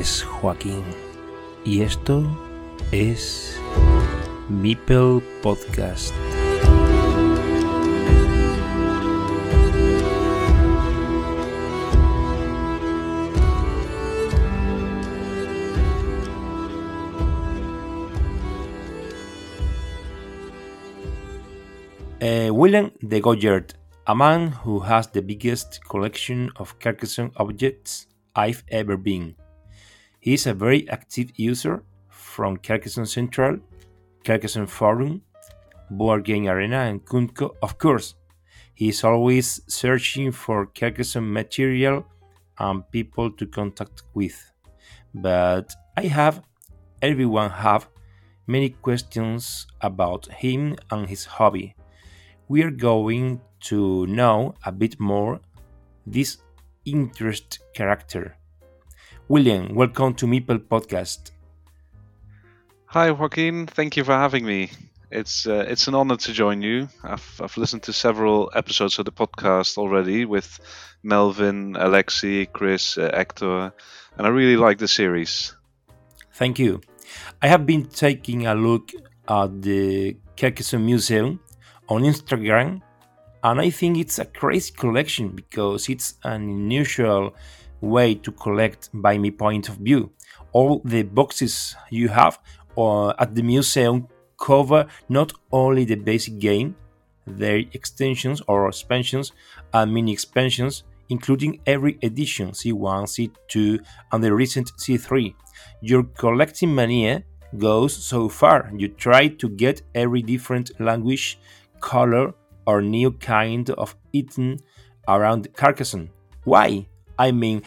Es Joaquín y esto es Meeple Podcast. Uh, Willem de Gooyert, a man who has the biggest collection of Carcassonne objects I've ever been. He is a very active user from Carcassonne Central, Carcassonne Forum, Board Game Arena, and Kunko, of course. He is always searching for Carcassonne material and people to contact with. But I have, everyone have, many questions about him and his hobby. We are going to know a bit more this interest character. Willem, welcome to Meeple Podcast. Hi, Joaquin. Thank you for having me. It's uh, it's an honor to join you. I've I've listened to several episodes of the podcast already with Melvin, Alexi, Chris, uh, Hector, and I really like the series. Thank you. I have been taking a look at the Carcassonne Museum on Instagram, and I think it's a crazy collection because it's an unusual way to collect by my point of view. All the boxes you have uh, at the museum cover not only the basic game, their extensions or expansions and mini expansions, including every edition C1, C2, and the recent C3. Your collecting mania goes so far. You try to get every different language, color, or new kind of item around Carcassonne. Why? I mean,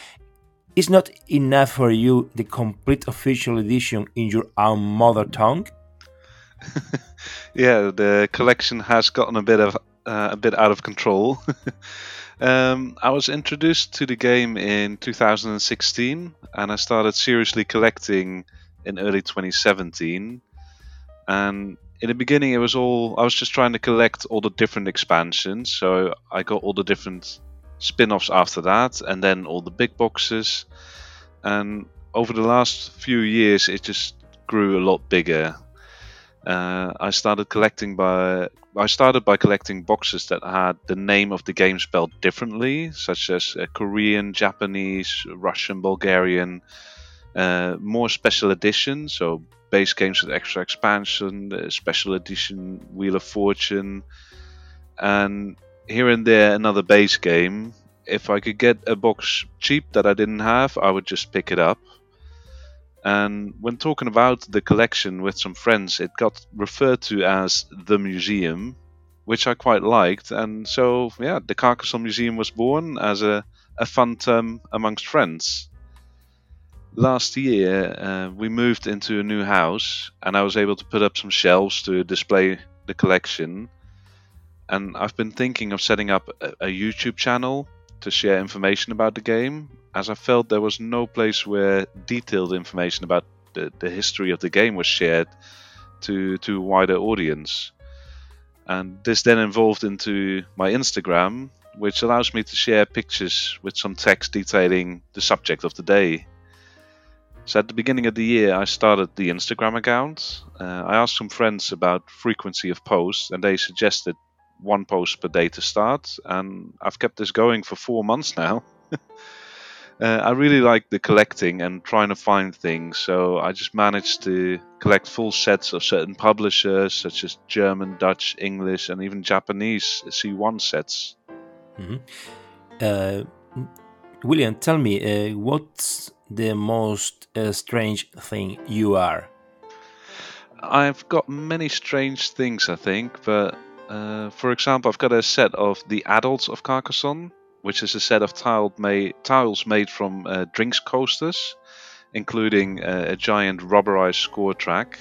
it's not enough for you the complete official edition in your own mother tongue. yeah, the collection has gotten a bit of uh, a bit out of control. um, I was introduced to the game in 2016, and I started seriously collecting in early 2017. And in the beginning, it was all I was just trying to collect all the different expansions. So I got all the different spin-offs after that, and then all the big boxes. And over the last few years, it just grew a lot bigger. Uh, I started collecting by I started by collecting boxes that had the name of the game spelled differently, such as uh, Korean, Japanese, Russian, Bulgarian. Uh, more special editions, so base games with extra expansion, special edition Wheel of Fortune, and here and there another base game. If I could get a box cheap that I didn't have, I would just pick it up. And when talking about the collection with some friends, it got referred to as the museum, which I quite liked. And so, yeah, the Carcassonne Museum was born as a, a fun term amongst friends last year uh, we moved into a new house and I was able to put up some shelves to display the collection. And I've been thinking of setting up a, a YouTube channel to share information about the game, as I felt there was no place where detailed information about the, the history of the game was shared to, to a wider audience. And this then evolved into my Instagram, which allows me to share pictures with some text detailing the subject of the day. So at the beginning of the year, I started the Instagram account. Uh, I asked some friends about frequency of posts, and they suggested one post per day to start. And I've kept this going for four months now. uh, I really like the collecting and trying to find things. So I just managed to collect full sets of certain publishers, such as German, Dutch, English, and even Japanese C1 sets. Mm-hmm. Uh, Willem, tell me, uh, what's the most uh, strange thing you are? I've got many strange things, I think, but uh, for example, I've got a set of the adults of Carcassonne, which is a set of tiled made, tiles made from uh, drinks coasters, including uh, a giant rubberized score track.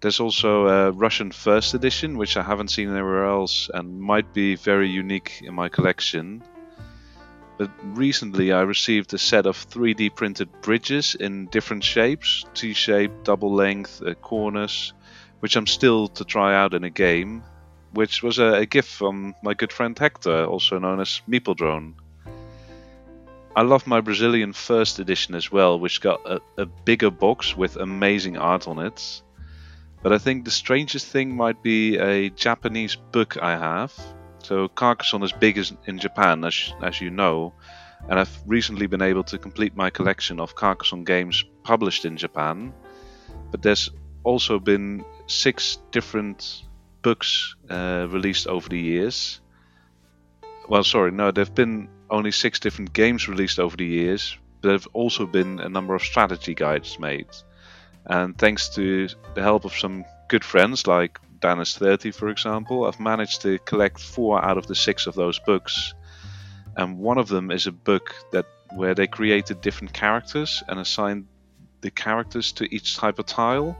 There's also a Russian first edition, which I haven't seen anywhere else and might be very unique in my collection. But recently I received a set of 3D printed bridges in different shapes T shape, double length, uh, corners, which I'm still to try out in a game, which was a, a gift from my good friend Hector, also known as Meeple Drone. I love my Brazilian first edition as well, which got a, a bigger box with amazing art on it. But I think the strangest thing might be a Japanese book I have. So Carcassonne is big as, in Japan, as, as you know, and I've recently been able to complete my collection of Carcassonne games published in Japan. But there's also been six different books uh, released over the years. Well, sorry, no, there've been only six different games released over the years, but there have also been a number of strategy guides made. And thanks to the help of some good friends like Danis30, for example, I've managed to collect four out of the six of those books. And one of them is a book that where they created different characters and assigned the characters to each type of tile.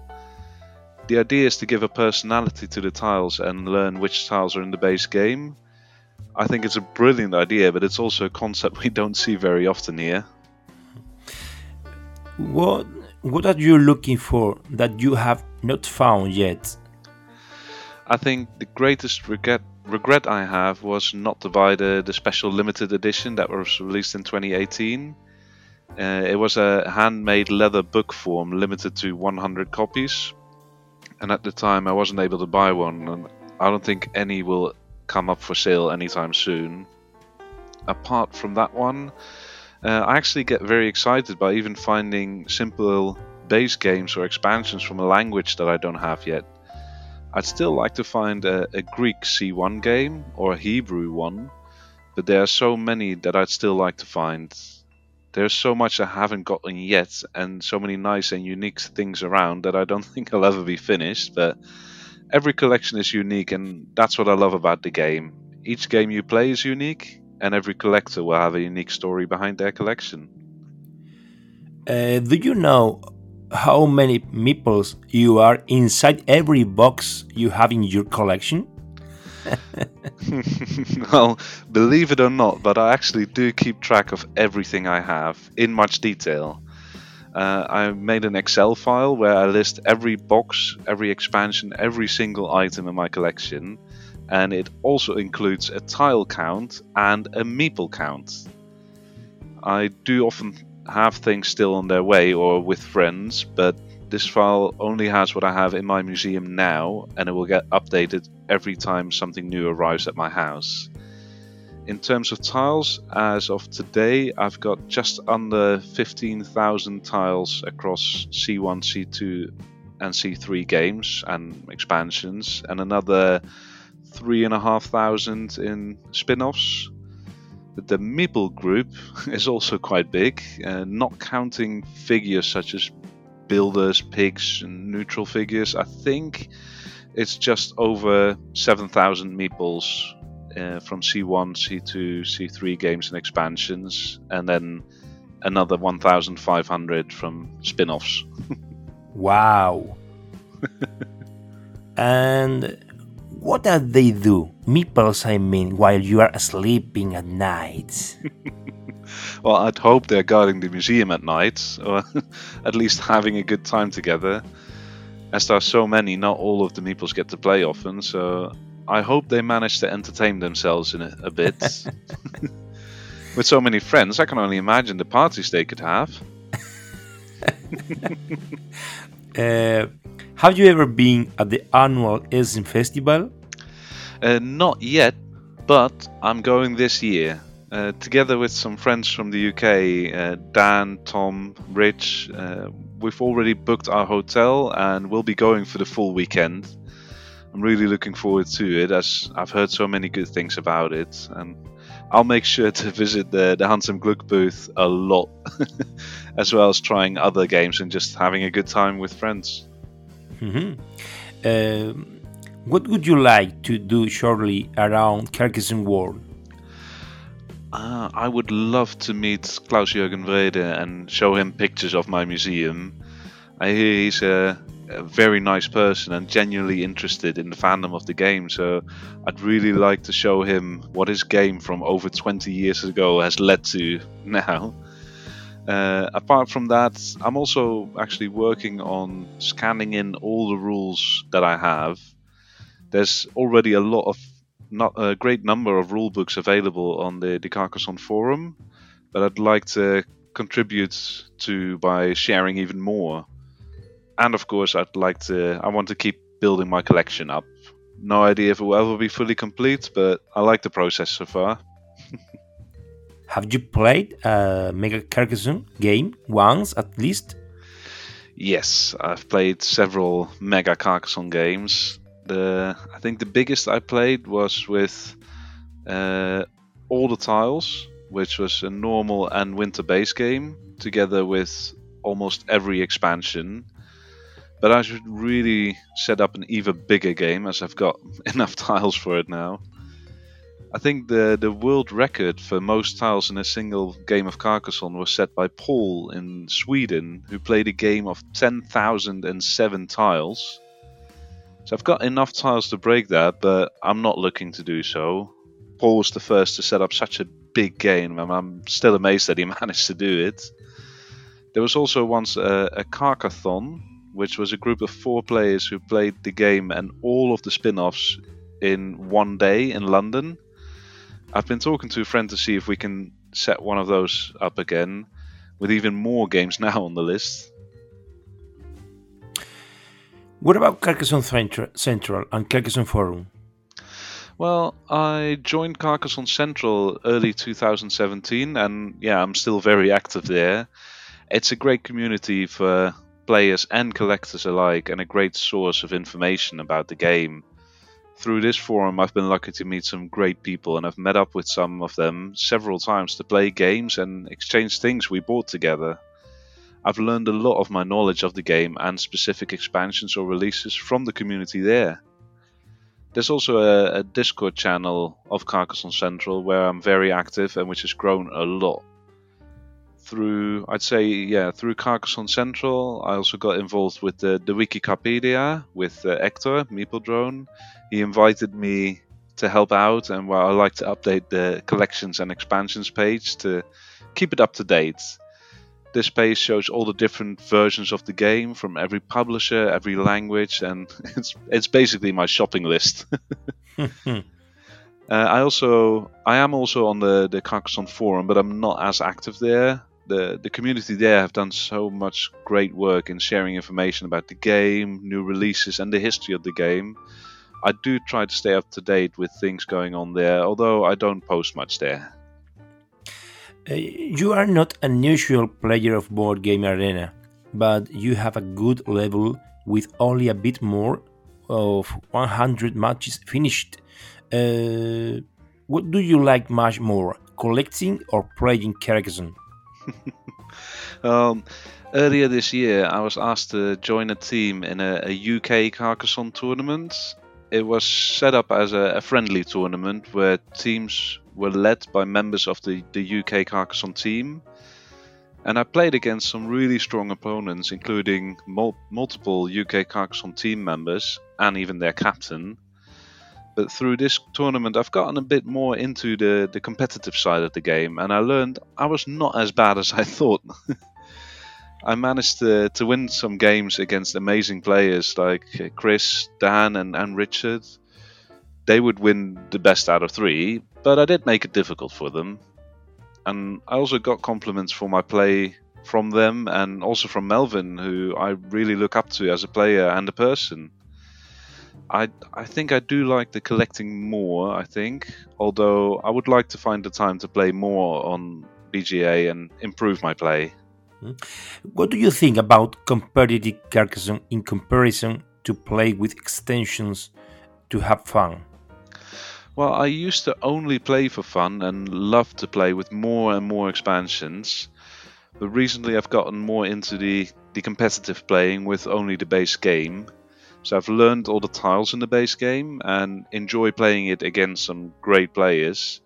The idea is to give a personality to the tiles and learn which tiles are in the base game. I think it's a brilliant idea, but it's also a concept we don't see very often here. What what are you looking for that you have not found yet? I think the greatest regret regret I have was not to buy the, the special limited edition that was released in 2018. Uh, it was a handmade leather book form limited to 100 copies. And at the time, I wasn't able to buy one, and I don't think any will come up for sale anytime soon. Apart from that one, uh, I actually get very excited by even finding simple base games or expansions from a language that I don't have yet. I'd still like to find a, a, Greek C1 game or a Hebrew one, but there are so many that I'd still like to find. There's so much I haven't gotten yet, and so many nice and unique things around that I don't think I'll ever be finished. But every collection is unique, and that's what I love about the game. Each game you play is unique, and every collector will have a unique story behind their collection. Uh, do you know how many meeples you are inside every box you have in your collection? well, believe it or not, but I actually do keep track of everything I have in much detail. Uh, I made an Excel file where I list every box, every expansion, every single item in my collection, and it also includes a tile count and a meeple count. I do often have things still on their way or with friends, but this file only has what I have in my museum now, and it will get updated every time something new arrives at my house. In terms of tiles, as of today, I've got just under 15,000 tiles across C1, C2, and C3 games and expansions, and another 3,500 in spin offs. The Meeple group is also quite big, uh, not counting figures such as builders, pigs, and neutral figures. I think it's just over 7,000 meeples uh, from C1, C2, C3 games and expansions, and then another 1,500 from spin offs. wow. and what do they do? Meeples, I mean, while you are sleeping at night. well, I'd hope they're guarding the museum at night, or at least having a good time together. As there are so many, not all of the meeples get to play often, so I hope they manage to entertain themselves in a, a bit. With so many friends, I can only imagine the parties they could have. uh, have you ever been at the annual Essen Festival? Uh, not yet, but I'm going this year. Uh, together with some friends from the UK, uh, Dan, Tom, Rich, uh, we've already booked our hotel and we'll be going for the full weekend. I'm really looking forward to it as I've heard so many good things about it. And I'll make sure to visit the, the Hans im Glück booth a lot, as well as trying other games and just having a good time with friends. Mm-hmm. Uh, what would you like to do shortly around Carcassonne World? Uh, I would love to meet Klaus Jürgen Wrede and show him pictures of my museum. I hear he's a, a, very nice person and genuinely interested in the fandom of the game, so I'd really like to show him what his game from over 20 years ago has led to now. Uh, apart from that, I'm also actually working on scanning in all the rules that I have. There's already a lot of not a great number of rule books available on the, the Carcassonne forum, but I'd like to contribute to by sharing even more. And of course, I'd like to. I want to keep building my collection up. No idea if it will ever be fully complete, but I like the process so far. Have you played a Mega Carcassonne game once at least? Yes, I've played several Mega Carcassonne games. The I think the biggest I played was with uh, all the tiles, which was a normal and winter base game, together with almost every expansion. But I should really set up an even bigger game as I've got enough tiles for it now. I think the, the world record for most tiles in a single game of Carcassonne was set by Paul in Sweden, who played a game of 10,007 tiles. So I've got enough tiles to break that, but I'm not looking to do so. Paul was the first to set up such a big game, and I'm still amazed that he managed to do it. There was also once a, a Carcathon, which was a group of four players who played the game and all of the spin offs in one day in London. I've been talking to a friend to see if we can set one of those up again, with even more games now on the list. What about Carcassonne Central and Carcassonne Forum? Well, I joined Carcassonne Central early 2017, and yeah, I'm still very active there. It's a great community for players and collectors alike, and a great source of information about the game. Through this forum, I've been lucky to meet some great people, and I've met up with some of them several times to play games and exchange things we bought together. I've learned a lot of my knowledge of the game and specific expansions or releases from the community there. There's also a, a, Discord channel of Carcassonne Central where I'm very active and which has grown a lot. Through, I'd say, yeah, through Carcassonne Central, I also got involved with the, the Wikipedia with uh, Hector, Meeple. He invited me to help out, and well, I like to update the collections and expansions page to keep it up to date. This page shows all the different versions of the game from every publisher, every language, and it's it's basically my shopping list. uh, I also I am also on the the Carcassonne forum, but I'm not as active there. The the community there have done so much great work in sharing information about the game, new releases, and the history of the game. I do try to stay up to date with things going on there, although I don't post much there. Uh, you are not an usual player of Board Game Arena, but you have a good level with only a bit more of 100 matches finished. Uh, what do you like much more, collecting or playing Carcassonne? um, earlier this year, I was asked to join a team in a, a UK Carcassonne tournament. It was set up as a, a friendly tournament where teams were led by members of the, the UK Carcassonne team. And I played against some really strong opponents, including mul- multiple UK Carcassonne team members and even their captain. But through this tournament, I've gotten a bit more into the, the competitive side of the game, and I learned I was not as bad as I thought. I managed to, to win some games against amazing players like uh, Chris, Dan, and, and Richard. They would win the best out of three, but I did make it difficult for them. And I also got compliments for my play from them and also from Melvin, who I really look up to as a player and a person. I, I think I do like the collecting more, I think, although I would like to find the time to play more on BGA and improve my play. Hmm. What do you think about competitive Carcassonne in comparison to play with extensions to have fun? Well, I used to only play for fun and love to play with more and more expansions. But recently I've gotten more into the, the competitive playing with only the base game. So I've learned all the tiles in the base game and enjoy playing it against some great players.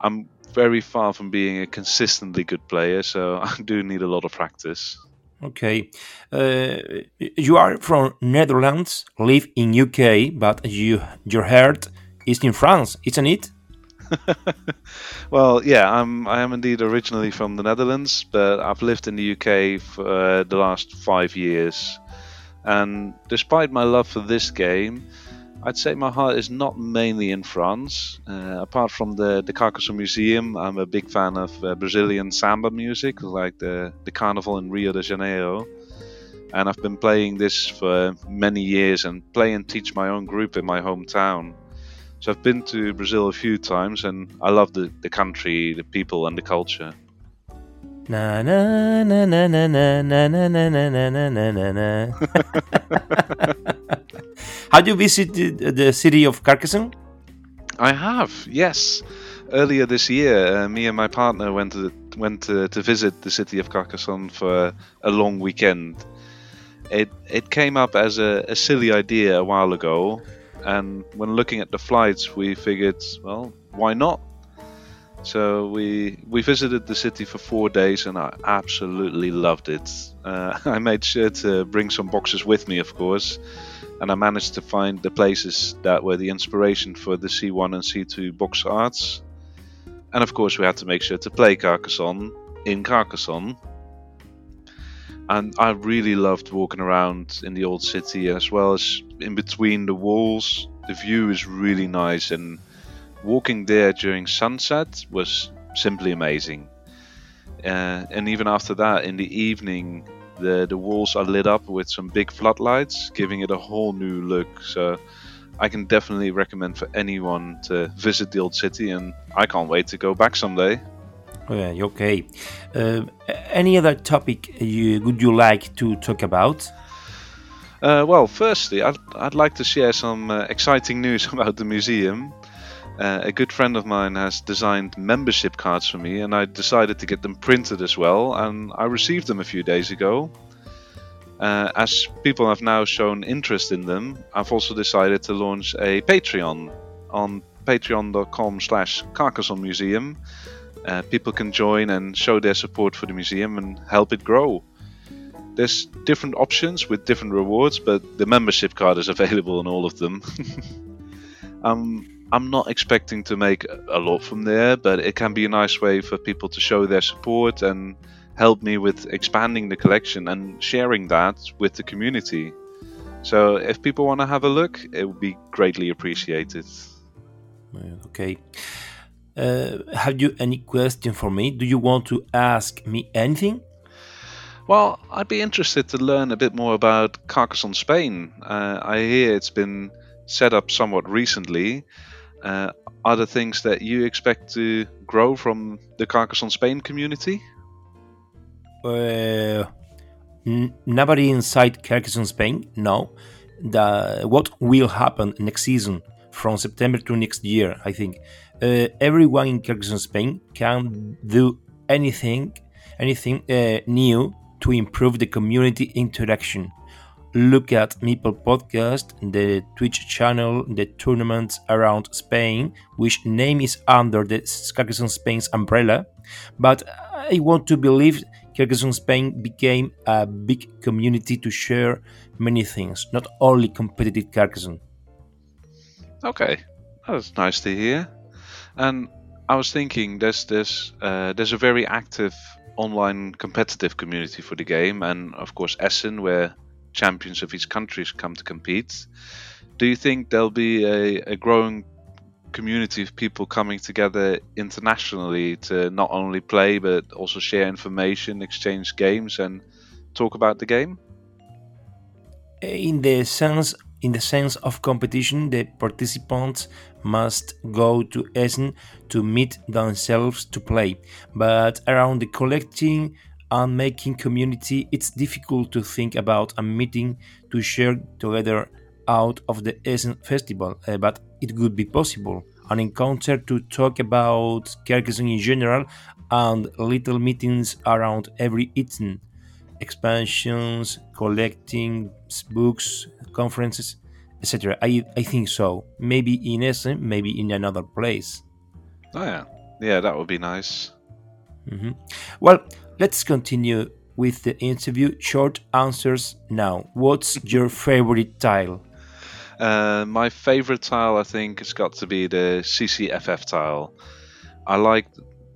I'm very far from being a consistently good player, so I do need a lot of practice. Okay, uh, you are from Netherlands, live in UK, but you your heart is in France, isn't it? well, yeah, I'm I am indeed originally from the Netherlands, but I've lived in the UK for uh, the last five years. And despite my love for this game, I'd say my heart is not mainly in France. Uh, apart from the, the Carcassonne Museum, I'm a big fan of uh, Brazilian samba music, like the, the Carnival in Rio de Janeiro. And I've been playing this for many years and play and teach my own group in my hometown. So I've been to Brazil a few times and I love the, the country, the people, and the culture. Na na na na na na na na na na na na na na na. Have you visited the city of Carcassonne? I have, yes. Earlier this year, uh, me and my partner went to went to, to visit the city of Carcassonne for a long weekend. It it came up as a, a silly idea a while ago, and when looking at the flights, we figured, well, why not? So we we visited the city for four days, and I absolutely loved it. Uh, I made sure to bring some boxes with me, of course, and I managed to find the places that were the inspiration for the C1 and C2 box arts. And of course, we had to make sure to play Carcassonne in Carcassonne. And I really loved walking around in the old city as well as in between the walls. The view is really nice, and walking there during sunset was simply amazing. Uh, and even after that, in the evening, the the walls are lit up with some big floodlights, giving it a whole new look. So I can definitely recommend for anyone to visit the old city, and I can't wait to go back someday. Okay, okay. Uh, any other topic you would you like to talk about? Uh, well, firstly, I'd, I'd like to share some uh, exciting news about the museum. Uh, a good friend of mine has designed membership cards for me, and I decided to get them printed as well. And I received them a few days ago. Uh, as people have now shown interest in them, I've also decided to launch a Patreon on patreon.com/slash Carcassonne Museum. Uh, people can join and show their support for the museum and help it grow. There's different options with different rewards, but the membership card is available in all of them. um, I'm not expecting to make a lot from there, but it can be a nice way for people to show their support and help me with expanding the collection and sharing that with the community. So if people want to have a look, it would be greatly appreciated. Okay. Uh, have you any question for me? Do you want to ask me anything? Well, I'd be interested to learn a bit more about Carcassonne Spain. Uh, I hear it's been set up somewhat recently, uh, are there things that you expect to grow from the Carcassonne Spain community? Uh, n- nobody inside Carcassonne Spain. No. The, what will happen next season from September to next year? I think uh, everyone in Carcassonne Spain can do anything, anything uh, new to improve the community interaction look at Meeple Podcast, the Twitch channel, the tournaments around Spain, which name is under the Carcassonne Spain's umbrella. But I want to believe Carcassonne Spain became a big community to share many things, not only competitive Carcassonne. Okay, that's nice to hear. And I was thinking, there's this, uh, there's a very active online competitive community for the game, and of course Essen, where champions of each country come to compete. Do you think there'll be a, a growing community of people coming together internationally to not only play but also share information, exchange games, and talk about the game? Uh, in the sense in the sense of competition, the participants must go to Essen to meet themselves to play. But around the collecting and making community, it's difficult to think about a meeting to share together out of the Essen festival, uh, but it could be possible. An encounter to talk about Carcassonne in general and little meetings around every Essen. Expansions, collecting books, conferences, etc. I, I think so. Maybe in Essen, maybe in another place. Oh, yeah. Yeah, that would be nice. Mm-hmm. Well, Let's continue with the interview. Short answers now. What's your favorite tile? Uh, my favorite tile, I think, has got to be the CCFF tile. I like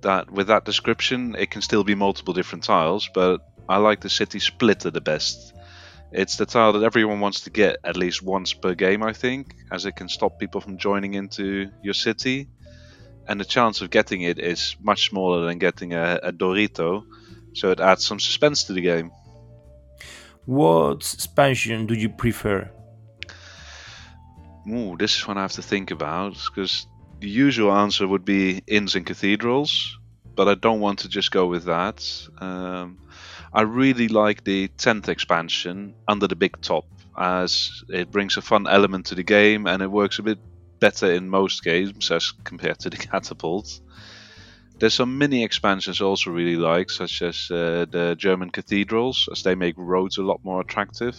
that with that description, it can still be multiple different tiles, but I like the city splitter the best. It's the tile that everyone wants to get at least once per game, I think, as it can stop people from joining into your city. And the chance of getting it is much smaller than getting a, a Dorito, so it adds some suspense to the game. What expansion do you prefer? Ooh, this is one I have to think about because the usual answer would be inns and cathedrals, but I don't want to just go with that. Um, I really like the 10th expansion, Under the Big Top, as it brings a fun element to the game and it works a bit better in most games as compared to the Catapult. There's some mini expansions I also really like, such as uh, the German cathedrals, as they make roads a lot more attractive.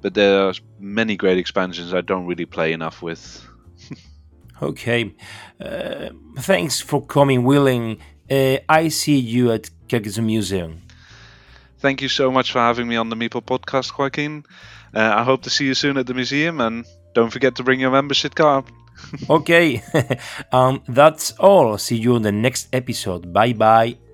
But there are many great expansions I don't really play enough with. okay, uh, thanks for coming, Willem. Uh, I see you at Carcassonne Museum. Thank you so much for having me on the Meeple podcast, Joaquin. Uh, I hope to see you soon at the museum, and don't forget to bring your membership card. Okay, um, that's all. See you in the next episode. Bye bye.